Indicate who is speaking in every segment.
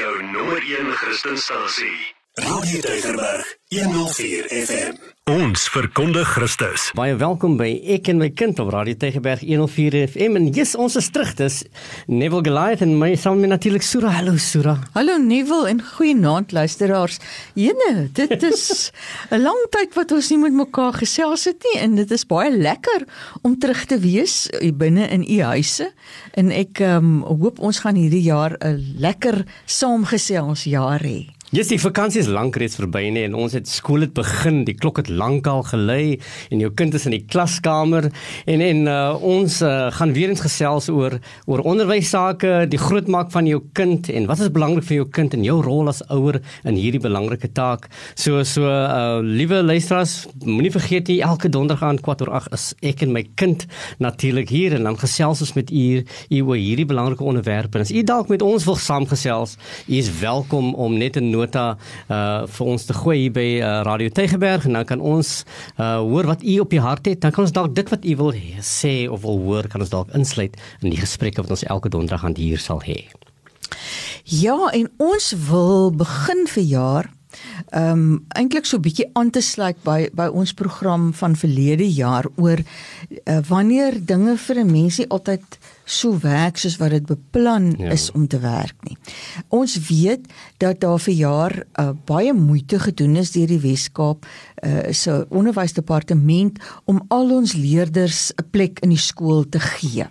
Speaker 1: jou nommer 1 Christenstasie.
Speaker 2: Radio Deugerberg 104 FM.
Speaker 1: Ons verkondig Christus.
Speaker 3: Baie welkom by Ek en my kind op Radio Tegeberg 104 FM. En yes, ons is terug. Dis Neville Goliath en my saam met natuurlik Sura. Hallo Sura.
Speaker 4: Hallo Neville en goeienaand luisteraars. Jene, dit is 'n lang tyd wat ons nie met mekaar gesels het nie en dit is baie lekker om terug te wees binne in u huise. En ek um, hoop ons gaan hierdie jaar 'n lekker saamgesels jaar hê.
Speaker 3: Yes, die vakansie is lank reeds verby nie en ons het skool het begin. Die klok het lankal gelei en jou kind is in die klaskamer en en uh, ons uh, gaan weer eens gesels oor oor onderwys sake, die grootmaak van jou kind en wat is belangrik vir jou kind en jou rol as ouer in hierdie belangrike taak. So so uh, liewe luisteraars, moenie vergeet nie elke donderdag aan kwart oor 8 is ek en my kind natuurlik hier en dan gesels ons met u oor hierdie belangrike onderwerpe. As u dalk met ons wil saamgesels, u is welkom om net 'n nota uh vir ons te gooi hier by uh, Radio Tygerberg en dan kan ons uh hoor wat u op die hart het. Dan kan ons dalk dit wat u wil sê of wil hoor kan ons dalk insluit in die gesprekke wat ons elke donderdag aan hier sal hê.
Speaker 4: Ja, en ons wil begin vir jaar ehm um, eintlik so 'n bietjie aan te sluit by by ons program van verlede jaar oor uh, wanneer dinge vir 'n mensie altyd so werk soos wat dit beplan ja. is om te werk nie. Ons weet dat daar vir jaar uh, baie moeite gedoen is deur die Wes-Kaap uh, se onderwysdepartement om al ons leerders 'n plek in die skool te gee.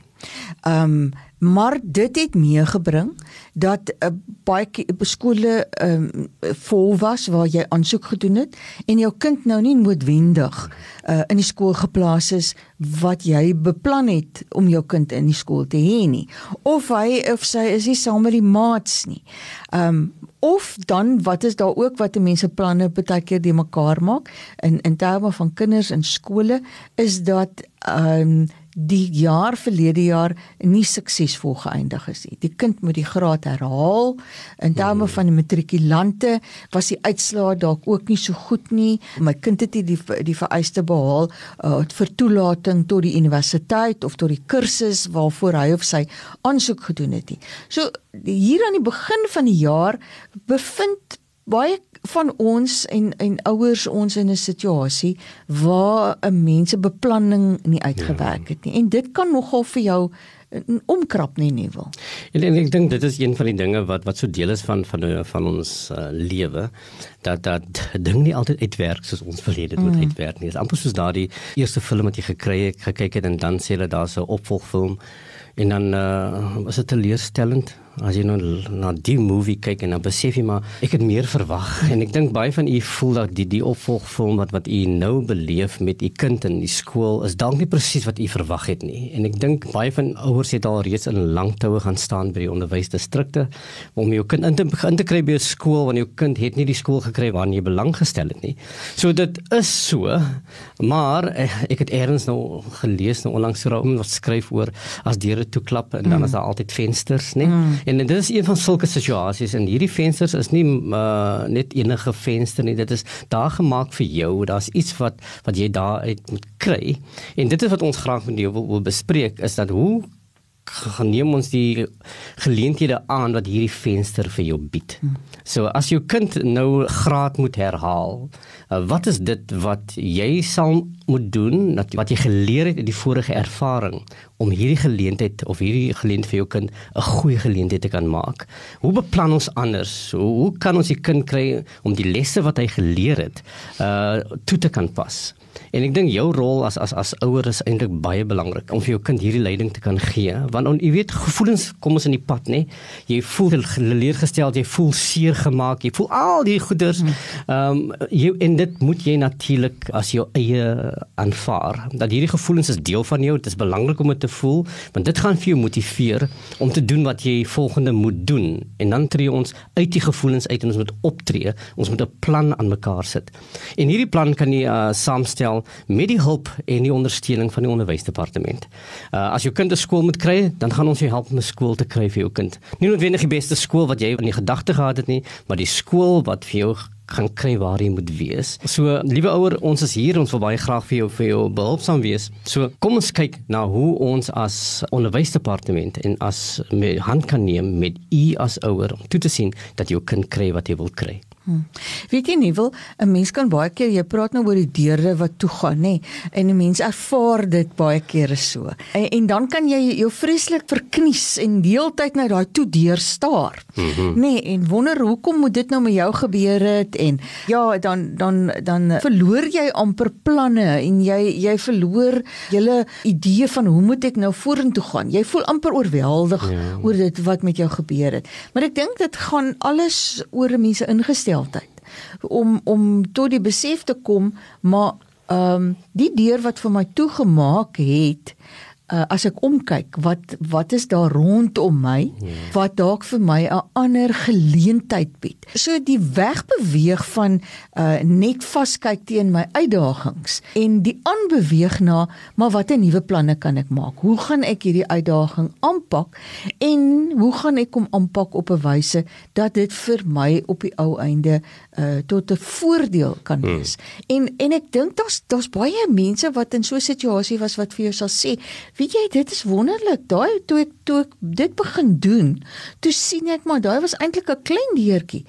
Speaker 4: Ehm um, maar dit het meegebring dat uh, baie skole ehm um, vol was waar jy aansoek gedoen het en jou kind nou nie noodwendig uh, in die skool geplaas is wat jy beplan het om jou kind in die skool te hê nie of hy of sy is nie saam met die maats nie. Ehm um, of dan wat is daar ook wat mense planne baie keer die mekaar maak in in terme van kinders in skole is dat ehm um, die jaar verlede jaar nie suksesvol geëindig is nie. Die kind moet die graad herhaal. In terme hmm. van die matrikulante was die uitslae dalk ook nie so goed nie. My kind het nie die die vereiste behaal uh, vir toelating tot die universiteit of tot die kursus waarvoor hy of sy aansoek gedoen het nie. So hier aan die begin van die jaar bevind baie van ons en en ouers ons in 'n situasie waar 'n mense beplanning nie uitgewerk het nie en dit kan nogal vir jou omkrap nie nie wil.
Speaker 3: En, en ek dink dit is een van die dinge wat wat so deel is van van van ons uh, lewe dat dat ding nie altyd uitwerk soos ons verlede dit moet mm. uitwerk nie. Dit is amper soos daardie eerste film wat jy gekry het, gekyk het en dan sê hulle daar's 'n opvolgfilm en dan uh, was dit teleurstellend as jy nou na die movie kyk en dan besef jy maar ek het meer verwag en ek dink baie van u voel dat die die opvolgfilm wat wat u nou beleef met u kind in die skool is dalk nie presies wat u verwag het nie en ek dink baie van ouers het al reeds in lang toue gaan staan by die onderwysdistrikte om jou kind in te begin te kry by 'n skool wanneer jou kind het nie die skool gekry waarna jy belang gestel het nie so dit is so maar eh, ek het eers nou gelees nou onlangs oor wat skryf oor as deure toe klap en dan mm. is daar altyd vensters nê mm. En dit is een van sulke situasies en hierdie vensters is nie uh, net enige venster nie. Dit is daar gemaak vir jou. Daar's iets wat wat jy daar uit moet kry. En dit is wat ons graag met jou wil, wil bespreek is dat hoe geneem ons die geleenthede aan wat hierdie venster vir jou bied. So as jou kind nou graad moet herhaal, uh, wat is dit wat jy sal moet doen wat jy geleer het uit die vorige ervaring om hierdie geleentheid of hierdie geleentheid vir jou kind 'n goeie geleentheid te kan maak. Hoe beplan ons anders? Hoe, hoe kan ons die kind kry om die lesse wat hy geleer het uh toe te kan pas? En ek dink jou rol as as as ouer is eintlik baie belangrik om vir jou kind hierdie leiding te kan gee, want on, jy weet gevoelens kom ons in die pad, nê? Jy voel geleergestel, jy voel seer gemaak, jy voel al die goeders. Hmm. Ehm um, jy en dit moet jy natuurlik as jou eie aanvaar. Dat hierdie gevoelens is deel van jou, dit is belangrik om dit te voel, want dit gaan vir jou motiveer om te doen wat jy volgende moet doen. En dan tree ons uit die gevoelens uit en ons moet optree. Ons moet 'n plan aan mekaar sit. En hierdie plan kan jy uh, saamstel met die hulp en die ondersteuning van die onderwysdepartement. Uh as jou kind 'n skool moet kry, dan gaan ons jou help om 'n skool te kry vir jou kind. Nie noodwendig die beste skool wat jy in die gedagte gehad het nie, maar die skool wat vir jou gaan kry waar jy moet wees. So liewe ouer, ons is hier, ons wil baie graag vir jou vir jou behulpsaam wees. So kom ons kyk na hoe ons as onderwysdepartement en as hand kan neem met u as ouer om toe te sien dat jou kind kry wat hy wil kry.
Speaker 4: Hmm. Weet jy nie wil 'n mens kan baie keer jy praat nou oor die deure wat toe gaan nê en 'n mens ervaar dit baie kere so. En, en dan kan jy jou vreeslik verknies en deeltyd na daai toe deur staar. Mm -hmm. Nê en wonder hoekom moet dit nou met jou gebeur het en ja dan dan dan verloor jy amper planne en jy jy verloor julle idee van hoe moet ek nou vorentoe gaan. Jy voel amper oorweldig ja. oor dit wat met jou gebeur het. Maar ek dink dit gaan alles oor mense ingestel heeltyd. Om om tot die besef te kom maar ehm um, die deur wat vir my toegemaak het uh, as ek omkyk wat wat is daar rondom my ja. wat dalk vir my 'n ander geleentheid bied. So die wegbeweeg van uh, net vaskyk teen my uitdagings en die aanbeweeg na maar watter nuwe planne kan ek maak? Hoe gaan ek hierdie uitdaging aanpak en hoe gaan ek hom aanpak op 'n wyse dat dit vir my op die ou einde uh, tot 'n voordeel kan hmm. wees. Hmm. En en ek dink daar's daar's baie mense wat in so 'n situasie was wat vir jou sal sê, weet jy, dit is wonderlik. Daai toe ek toe ek dit begin doen, toe sien ek maar daai was eintlik 'n klein deurtjie.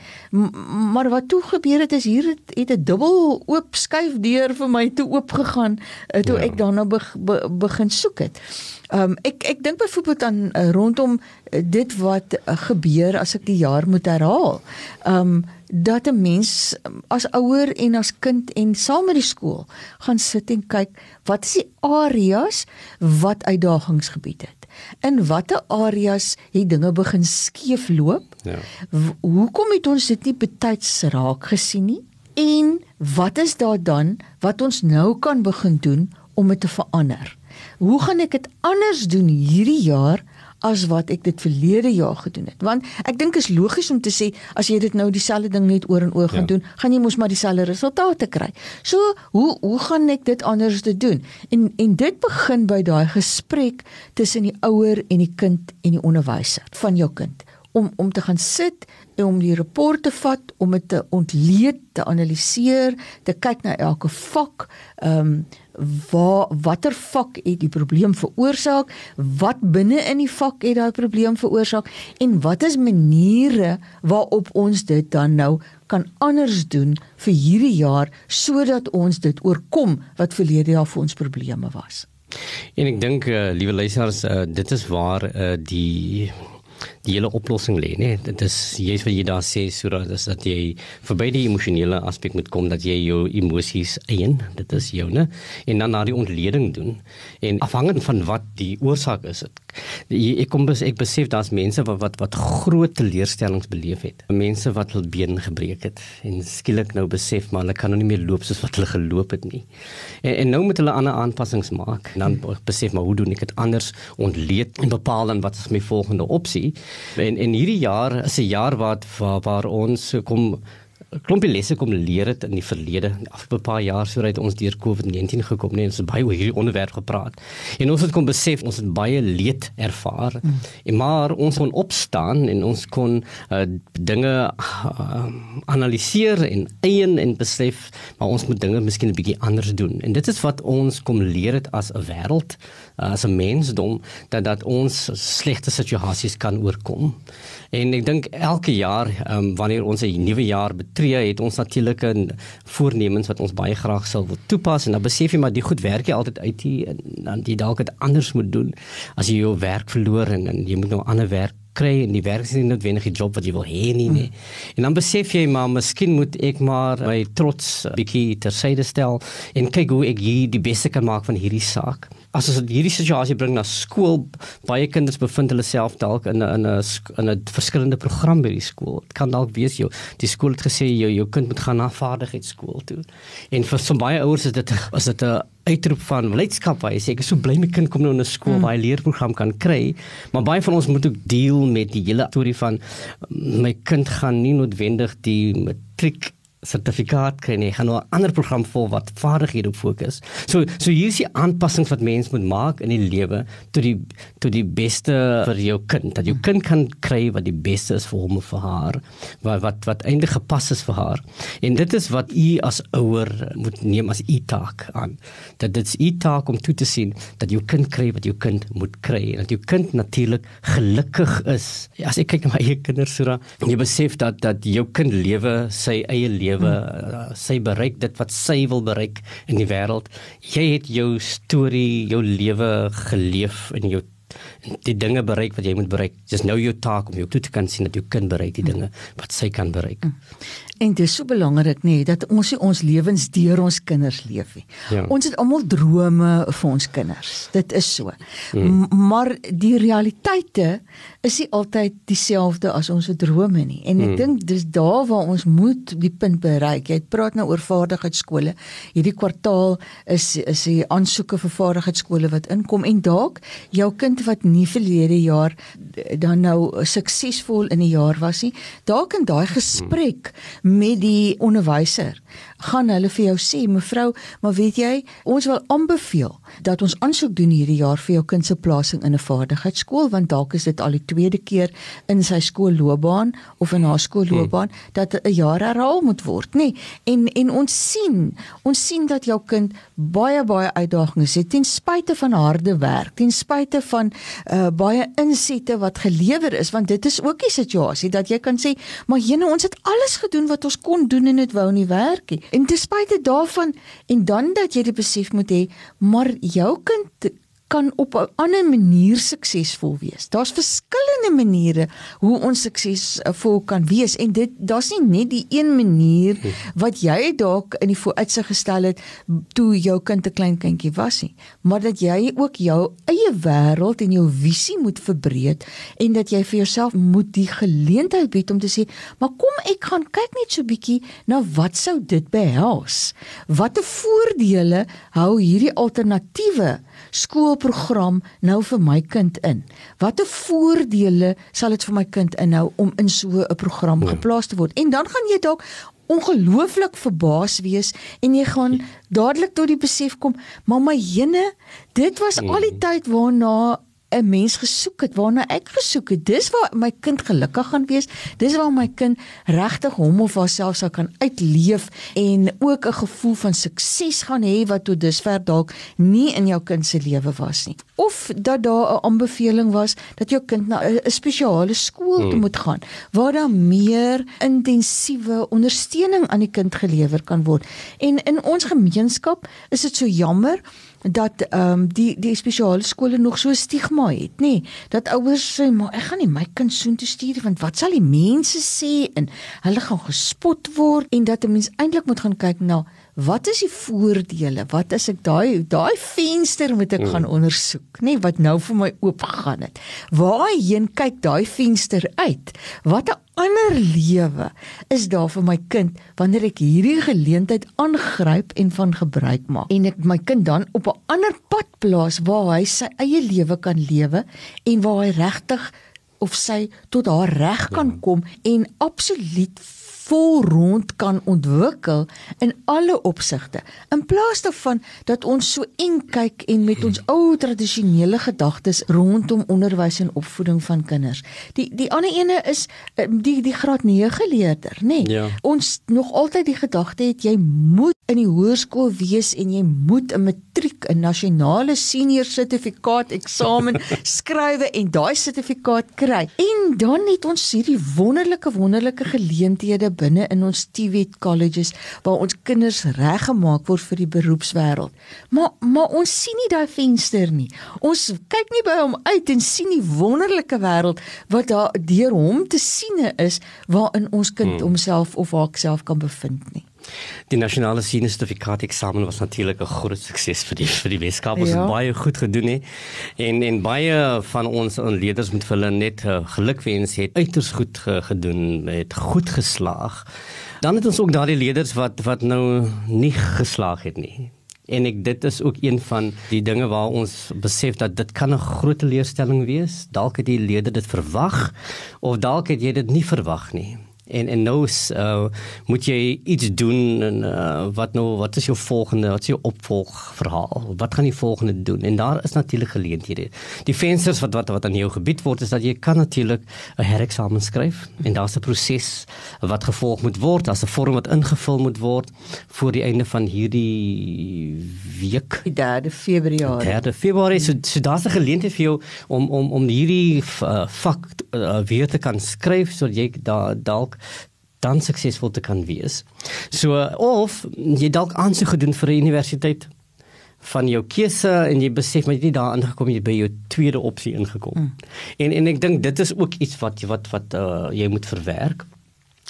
Speaker 4: Maar wat toe gebeur het is hier het, het 'n dubbel oop skuif deur vir my toe oop gegaan uh, toe ja. ek daarna be, be, begin soek het. Um ek ek dink byvoorbeeld aan uh, rondom dit wat uh, gebeur as ek die jaar moet herhaal. Um dat 'n mens as ouer en as kind en saam met die skool gaan sit en kyk wat is die areas wat uitdagings gebied het. In watter areas het dinge begin skeefloop? Ja. Hoekom het ons dit nie betyds raak gesien nie? En wat is daar dan wat ons nou kan begin doen om dit te verander? hoe gaan ek dit anders doen hierdie jaar as wat ek dit verlede jaar gedoen het. Want ek dink is logies om te sê as jy dit nou dieselfde ding net oor en oor gaan ja. doen gaan jy mos maar dieselfde resultate kry. So hoe hoe gaan ek dit anders te doen? En en dit begin by daai gesprek tussen die ouer en die kind en die onderwyser van jou kind. Om om te gaan sit en om die rapport te vat om dit te ontleed te analiseer te kyk na elke vak ehm um, waar watter vak het die probleem veroorsaak? Wat binne in die vak het daai probleem veroorsaak en wat is maniere waarop ons dit dan nou kan anders doen vir hierdie jaar sodat ons dit oorkom wat verlede jaar vir ons probleme was?
Speaker 3: En ek dink uh, liewe luisteraars, uh, dit is waar uh, die die hele oplossing lê, né? Dit is jy's wat jy daar sê sodat is dat jy verby die emosionele aspek moet kom dat jy jou emosies eien, dit is jou, né? En dan na die ontleding doen. En afhangend van wat die oorsaak is, ek kom bes, ek besef daar's mense wat wat wat groot teleurstellings beleef het. Mense wat hul been gebreek het en skielik nou besef maar hulle kan nou nie meer loop soos wat hulle geloop het nie. En, en nou moet hulle ander aanpassings maak. En dan besef maar hoe doen ek dit anders ontleed en bepaal dan wat is my volgende opsie? En en hierdie jaar is 'n jaar wat waar, waar ons kom klompie lesse kom leer het in die verlede afgelope paar jaar sodat ons deur COVID-19 gekom het en ons baie oor hierdie onderwerp gepraat. En ons het kom besef ons het baie leed ervaar. Mm. En maar ons kon opstaan en ons kon uh, dinge uh, analiseer en eien en besef maar ons moet dinge miskien 'n bietjie anders doen. En dit is wat ons kom leer het as 'n wêreld, uh, as 'n mensdom dat dat ons slegte situasies kan oorkom. En ek dink elke jaar um, wanneer ons 'n nuwe jaar betree, het ons natuurlike voornemens wat ons baie graag sal wil toepas en dan besef jy maar die goed werk jy altyd uit hier en dan jy dalk dit anders moet doen as jy jou werk verloor en, en jy moet nou ander werk kry en die werk is nie noodwendig die job wat jy wil hê nie nie. Mm. En dan besef jy maar miskien moet ek maar my trots bietjie tersyde stel en kyk hoe ek hier die beste kan maak van hierdie saak as ons hierdie situasie bring na skool, baie kinders bevind hulle self dalk in 'n in 'n in 'n verskillende program by die skool. Dit kan dalk wees jou die skool het gesê jou jou kind moet gaan na vaardigheidsskool toe. En vir so baie ouers is dit is dit 'n uitroep van blydskap waar jy sê ek is so bly my kind kom nou na skool mm. waar hy leerprogram kan kry. Maar baie van ons moet ook deel met die hele storie van my kind gaan nie noodwendig die matriek sertifikaat kry nie, gaan nou 'n ander program volg wat vaardighede op fokus. So so hier is die aanpassings wat mens moet maak in die lewe tot die tot die beste vir jou kind. Dat jou kind kan kry wat die beste is vir hom of vir haar, wat wat wat eintlik gepas is vir haar. En dit is wat u as ouer moet neem as u taak aan. Dat dit is u taak om toe te sien dat jou kind kry wat jou kind moet kry en dat jou kind natuurlik gelukkig is. As ek kyk na my eie kinders, Sura, jy besef dat dat jou kind lewe sy eie lewe lewe uh, sy bereik dit wat sy wil bereik in die wêreld. Jy het jou storie jou lewe geleef in jou die dinge bereik wat jy moet bereik. Dis nou jou taak om jou toe te kan sien dat jou kind bereik die dinge wat sy kan bereik
Speaker 4: En dit is so belangrik nê dat ons ons lewens deur ons kinders leef. Ja. Ons het almal drome vir ons kinders. Dit is so. Hmm. Maar die realiteite is nie altyd dieselfde as ons drome nie. En ek hmm. dink dis daar waar ons moet die punt bereik. Jy praat nou oor vaardigheidsskole. Hierdie kwartaal is is die aansoeke vir vaardigheidsskole wat inkom en dalk jou kind wat nie verlede jaar dan nou suksesvol in die jaar was nie, dalk in daai gesprek hmm met die onderwyser gaan hulle vir jou sê mevrou maar weet jy ons wil aanbeveel dat ons aansoek doen hierdie jaar vir jou kind se plasing in 'n vaardigheidsskool want dalk is dit al die tweede keer in sy skoolloopbaan of in haar skoolloopbaan hmm. dat 'n jaar herhaal moet word nê nee. en en ons sien ons sien dat jou kind baie baie uitdagings het ten spyte van harde werk ten spyte van uh, baie insette wat gelewer is want dit is ook die situasie dat jy kan sê maar jene ons het alles gedoen wat ons kon doen en dit wou nie werk nie En ten spyte daarvan en dan dat jy die besef moet hê, maar jou kind kan op 'n ander manier suksesvol wees. Daar's verskillende maniere hoe ons suksesvol kan wees en dit daar's nie net die een manier wat jy dalk in die vooruitsig gestel het toe jou kind 'n klein kindjie was nie, maar dat jy ook jou eie wêreld en jou visie moet verbreek en dat jy vir jouself moet die geleentheid bied om te sê, "Maar kom ek gaan kyk net so bietjie na wat sou dit behels? Watter voordele hou hierdie alternatiewe skoolprogram nou vir my kind in? Watter voordele sal dit vir my kind inhou om in so 'n program ja. geplaas te word? En dan gaan jy dalk ongelooflik verbaas wees en jy gaan dadelik tot die besef kom, mamma Jene, dit was al die tyd waarna 'n mens gesoek het waarna ek gesoek het. Dis waar my kind gelukkig gaan wees. Dis waar my kind regtig hom of haarself sal kan uitleef en ook 'n gevoel van sukses gaan hê wat tot dusver dalk nie in jou kind se lewe was nie. Of dat daar 'n aanbeveling was dat jou kind na 'n spesiale skool toe hmm. moet gaan waar daar meer intensiewe ondersteuning aan die kind gelewer kan word. En in ons gemeenskap is dit so jammer dat ehm um, die die spesiale skole nog so stigma het, nê? Dat ouers sê maar ek gaan nie my kind soontoe stuur want wat sal die mense sê en hulle gaan gespot word en dat 'n mens eintlik moet gaan kyk na nou, wat is die voordele? Wat as ek daai daai venster moet ek hmm. gaan ondersoek, nê, wat nou vir my oop gegaan het. Waarheen kyk daai venster uit? Wat 'n ander lewe is daar vir my kind wanneer ek hierdie geleentheid aangryp en van gebruik maak en ek my kind dan op 'n ander pad plaas waar hy sy eie lewe kan lewe en waar hy regtig of sy tot haar reg kan ja. kom en absoluut vol rond kan ontwikkel in alle opsigte in plaas daarvan dat ons so eng kyk en met ons ou tradisionele gedagtes rondom onderwys en opvoeding van kinders. Die die ander ene is eh, die die graad 9 leerder, nê? Nee, ja. Ons nog altyd die gedagte het jy moet in die hoërskool wees en jy moet 'n matriek, 'n nasionale senior sertifikaat eksamen skrywe en daai sertifikaat kry. En dan het ons hierdie wonderlike wonderlike geleenthede binne in ons TVET colleges waar ons kinders reggemaak word vir die beroepswêreld. Maar maar ons sien nie daai venster nie. Ons kyk nie by hom uit en sien die wonderlike wêreld wat daar deur hom te siene is waarin ons kind hmm. homself of haarself kan bevind nie.
Speaker 3: Die nasionale sertifikaat eksamen was natuurlik 'n groot sukses vir die vir die Weskaap. Ons ja. het baie goed gedoen hè. En en baie van ons leerders met hulle net uh, gelukwens het uiters goed ge, gedoen, het goed geslaag. Dan het ons ook daardie leerders wat wat nou nie geslaag het nie. En ek dit is ook een van die dinge waar ons besef dat dit kan 'n groot teleurstelling wees. Dalk het die leerder dit verwag of dalk het jy dit nie verwag nie. En en nou is, uh, moet jy iets doen en uh, wat nou wat is jou volgende wat is jou opvolgverhaal? Wat gaan jy volgende doen? En daar is natuurlik geleenthede. Die vensters wat wat wat aan jou gebied word is dat jy kan natuurlik 'n hereksamen skryf en daar's 'n proses wat gevolg moet word, daar's 'n vorm wat ingevul moet word voor die einde van hierdie week.
Speaker 4: Die 3de Februarie.
Speaker 3: 3de Februarie so, so daar's 'n geleentheid vir jou om om om hierdie uh, vak uh, weer te kan skryf sodat jy da dalk dan suksesvol te kan wees. So of jy dalk aansoek gedoen vir 'n universiteit van jou keuse en jy besef maar jy het daar aangekom jy by jou tweede opsie ingekom. Mm. En en ek dink dit is ook iets wat wat wat uh, jy moet verwerk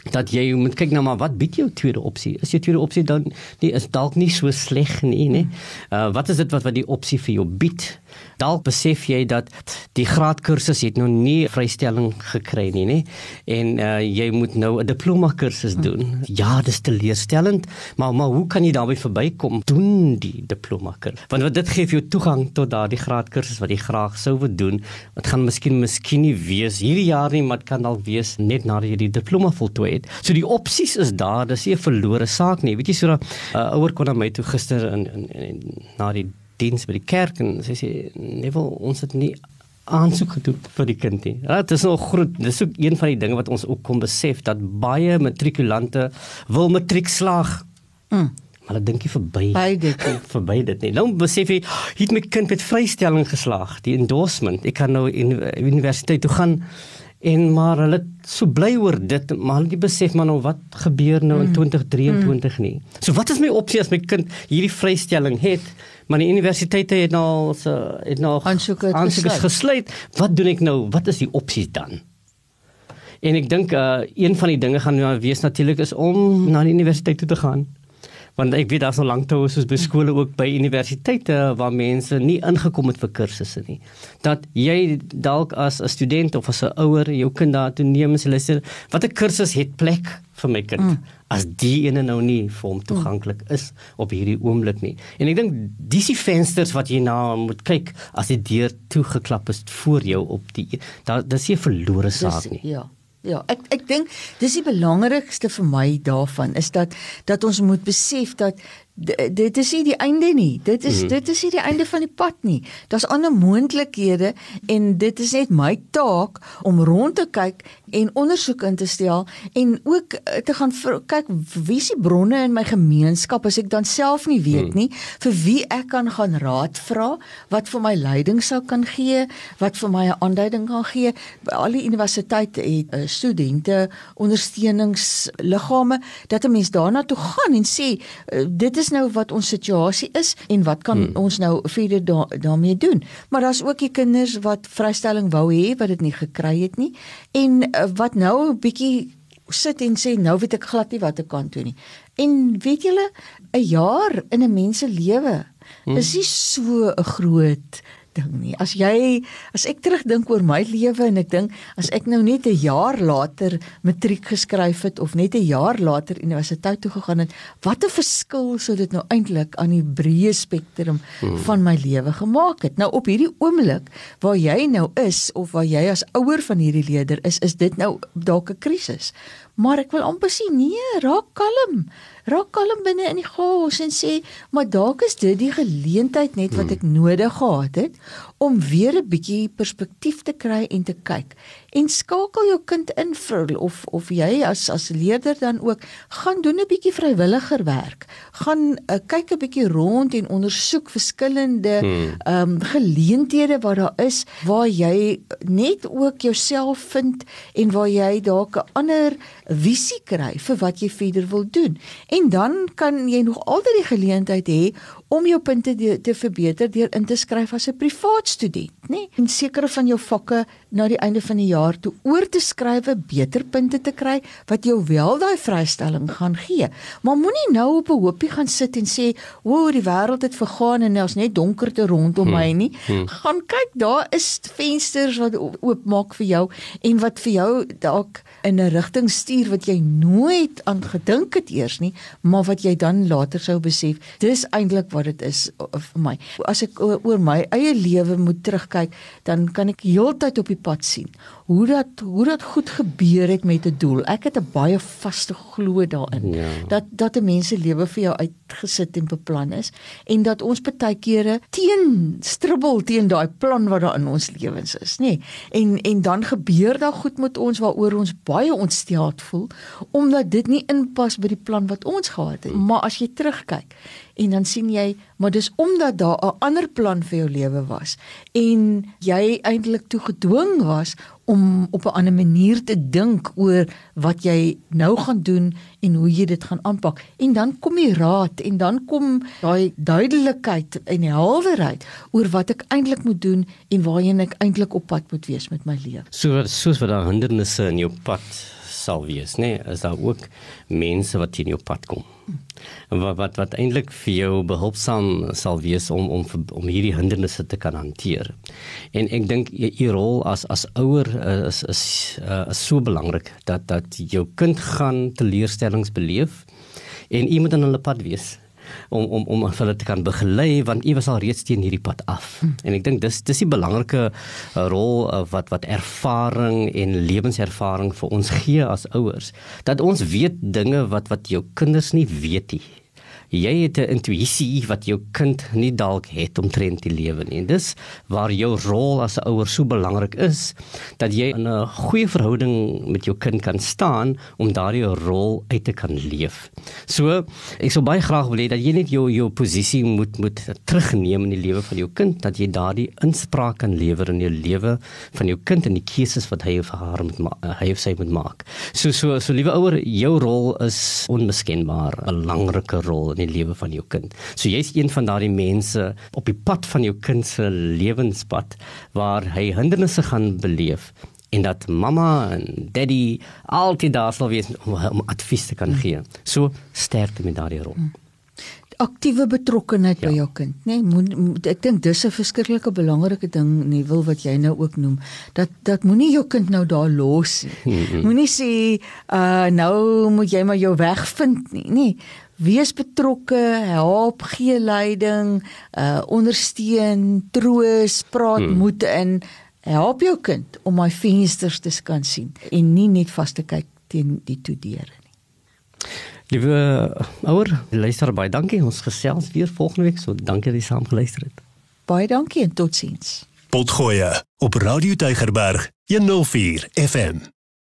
Speaker 3: dat jy moet kyk nou maar wat bied jou tweede opsie is jou tweede opsie dan nie is dalk nie so sleg nie nê uh, wat is dit wat wat die opsie vir jou bied dalk besef jy dat die graadkursus het nog nie vrystelling gekry nie nê en uh, jy moet nou 'n diploma kursus hm. doen ja dis teleurstellend maar maar hoe kan jy daarby verbykom doen die diploma kursus want wat dit gee vir jou toegang tot daardie graadkursus wat jy graag sou wil doen wat gaan miskien miskien nie wees hierdie jaar nie maar kan dalk wees net nadat jy die diploma voltooi het. So die opsies is daar, dis nie 'n verlore saak nie. Weet jy so 'n uh, ouer kon na my toe gister in, in, in na die diens by die kerk en sy sê nee, ons het nie aansoek gedoen vir die kind nie. Ja, dit is nog groot. Dis ook een van die dinge wat ons ook kom besef dat baie matrikulante wil matriek slaag. Mm. Maar hulle dink nie verby
Speaker 4: by dit nie.
Speaker 3: verby dit nie. Nou besef jy, het my kind met vrystelling geslaag, die endorsement. Ek kan nou in universiteit toe gaan en maar hulle so bly oor dit maar hulle besef maar nou wat gebeur nou in 2023 mm. nie. So wat is my opsie as my kind hierdie vrystelling het maar die universiteite het nou so het nou
Speaker 4: aansoeke
Speaker 3: gesluit. Wat doen ek nou? Wat is die opsies dan? En ek dink uh, een van die dinge gaan nou wees natuurlik is om na die universiteit toe te gaan want ek weet daar's nog lank toe soos by skole ook by universiteite waar mense nie ingekom het vir kursusse nie. Dat jy dalk as 'n student of as 'n ouer jou kind daar toe neem en hulle sê watter kursus het plek vir my kind? Mm. as die ene nou nie vir hom toeganklik is op hierdie oomblik nie. En ek dink dis die vensters wat jy na moet kyk as die deur toegeklap is voor jou op die daar dis 'n verlore saak nie.
Speaker 4: dis, ja Ja, ek ek dink dis die belangrikste vir my daarvan is dat dat ons moet besef dat dit is nie die einde nie. Dit is mm. dit is nie die einde van die pad nie. Daar's ander moontlikhede en dit is net my taak om rond te kyk en ondersoek in te stel en ook eh, te gaan vir, kyk wie is die bronne in my gemeenskap as ek dan self nie weet mm. nie vir wie ek kan gaan raad vra wat vir my leiding sou kan gee, wat vir my 'n aanduiding kan gee. Al die universiteite het uh, studente ondersteuningsliggame dat 'n mens daarna toe gaan en sê uh, dit is nou wat ons situasie is en wat kan hmm. ons nou verder da daarmee doen. Maar daar's ook die kinders wat vrystelling wou hê wat dit nie gekry het nie en uh, wat nou 'n bietjie sit en sê nou weet ek glad nie wat ek kan doen nie. En weet julle 'n jaar in 'n mens se lewe hmm. is nie so 'n groot ding nie. As jy as ek terugdink oor my lewe en ek dink as ek nou net 'n jaar later matriek geskryf het of net 'n jaar later universiteit toe gegaan het, wat 'n verskil sou dit nou eintlik aan die breë spektrum hmm. van my lewe gemaak het. Nou op hierdie oomblik waar jy nou is of waar jy as ouer van hierdie leerder is, is dit nou dalk 'n krisis. Maar ek wil amper sê nee, raak kalm raak kalm binne in die chaos en sê, maar dalk is dit die geleentheid net wat hmm. ek nodig gehad het om weer 'n bietjie perspektief te kry en te kyk. En skakel jou kind in vir of of jy as as leerder dan ook gaan doen 'n bietjie vrywilliger werk. Gaan uh, kyk 'n bietjie rond en ondersoek verskillende hmm. ehm um, geleenthede wat daar is waar jy net ook jouself vind en waar jy dalk 'n ander visie kry vir wat jy verder wil doen. En dan kan jy nog altyd die geleentheid hê om jou punte te, te verbeter deur in te skryf as 'n privaat student, nê? En sekere van jou vakke na die einde van die jaar toe oor te skryf, beter punte te kry wat jou wel daai vrystelling gaan gee. Maar moenie nou op 'n hoopie gaan sit en sê, "O, die wêreld het vergaan en daar's net donkerte rondom hmm. my nie." Hmm. Gaan kyk, daar is vensters wat oopmaak vir jou en wat vir jou dalk in 'n rigting stuur wat jy nooit aan gedink het eers nie, maar wat jy dan later sou besef, dis eintlik wat dit is vir my. As ek oor, oor my eie lewe moet terugkyk, dan kan ek heeltyd op die pad sien hoe dat hoe dat goed gebeur het met 'n doel. Ek het 'n baie vaste glo daarin
Speaker 3: Ja.
Speaker 4: dat dat 'n mens se lewe vir jou uitgesit en beplan is en dat ons baie kere teen stribbel teen daai plan wat daar in ons lewens is, nê. Nee. En en dan gebeur daar goed met ons waaroor ons baie ontsteld voel omdat dit nie inpas by die plan wat ons gehad het. Maar as jy terugkyk en dan sien jy maar dis omdat daar 'n ander plan vir jou lewe was en jy eintlik toe gedwing was om op 'n ander manier te dink oor wat jy nou gaan doen en hoe jy dit gaan aanpak en dan kom die raad en dan kom daai duidelikheid en helderheid oor wat ek eintlik moet doen en waarheen ek eintlik op pad moet wees met my lewe.
Speaker 3: So soos wat daar hindernisse in jou pad sal wees, nê, nee, is daar ook mense wat teen jou pad kom. Wat wat wat eintlik vir jou behulpsaam sal wees om om om hierdie hindernisse te kan hanteer. En ek dink u rol as as ouer uh, is is uh, is so belangrik dat dat jou kind gaan teleurstellings beleef en moet aan hulle pad wees om om om hulle te kan begelei want u was al reeds teen hierdie pad af. Hmm. En ek dink dis dis die belangrike uh, rol uh, wat wat ervaring en lewenservaring vir ons gee as ouers dat ons weet dinge wat wat jou kinders nie weet nie. Jy het 'n intuïsie wat jou kind nie dalk het omtrent die lewe nie. En dis waar jou rol as 'n ouer so belangrik is dat jy in 'n goeie verhouding met jou kind kan staan om daardie rol uit te kan leef. So, ek sou baie graag wil hê dat jy net jou jou posisie moet moet terugneem in die lewe van jou kind dat jy daardie inspraak kan lewer in jou lewe van jou kind en die keuses wat hy of haar moet hy of sy moet maak. So so so liewe ouer, jou rol is onmiskenbaar 'n belangrike rol in die lewe van jou kind. So jy's een van daardie mense op die pad van jou kind se lewenspad waar hy hindernisse gaan beleef en dat mamma en daddy altyd daar sal wees om, om advies te kan gee. So sterkte met daardie rol.
Speaker 4: aktiewe betrokkenheid ja. by jou kind, nê? Nee, ek dink dis 'n verskriklike belangrike ding, nie wil wat jy nou ook noem, dat dat moenie jou kind nou daar los nie. Mm -hmm. Moenie sê uh nou moet jy maar jou weg vind nie, nê? Nee, wees betrokke, help, gee leiding, uh ondersteun, troos, praat hmm. moed in, help jou kind om my vensters te kan sien en nie net vas te kyk teen die toe deure nie.
Speaker 3: Liewe ouer, luister baie dankie. Ons gesels weer volgende week, so dankie dat jy saam geluister het.
Speaker 4: Baie dankie en totsiens.
Speaker 2: Potgoeie op Radio Tygerberg 104 FM.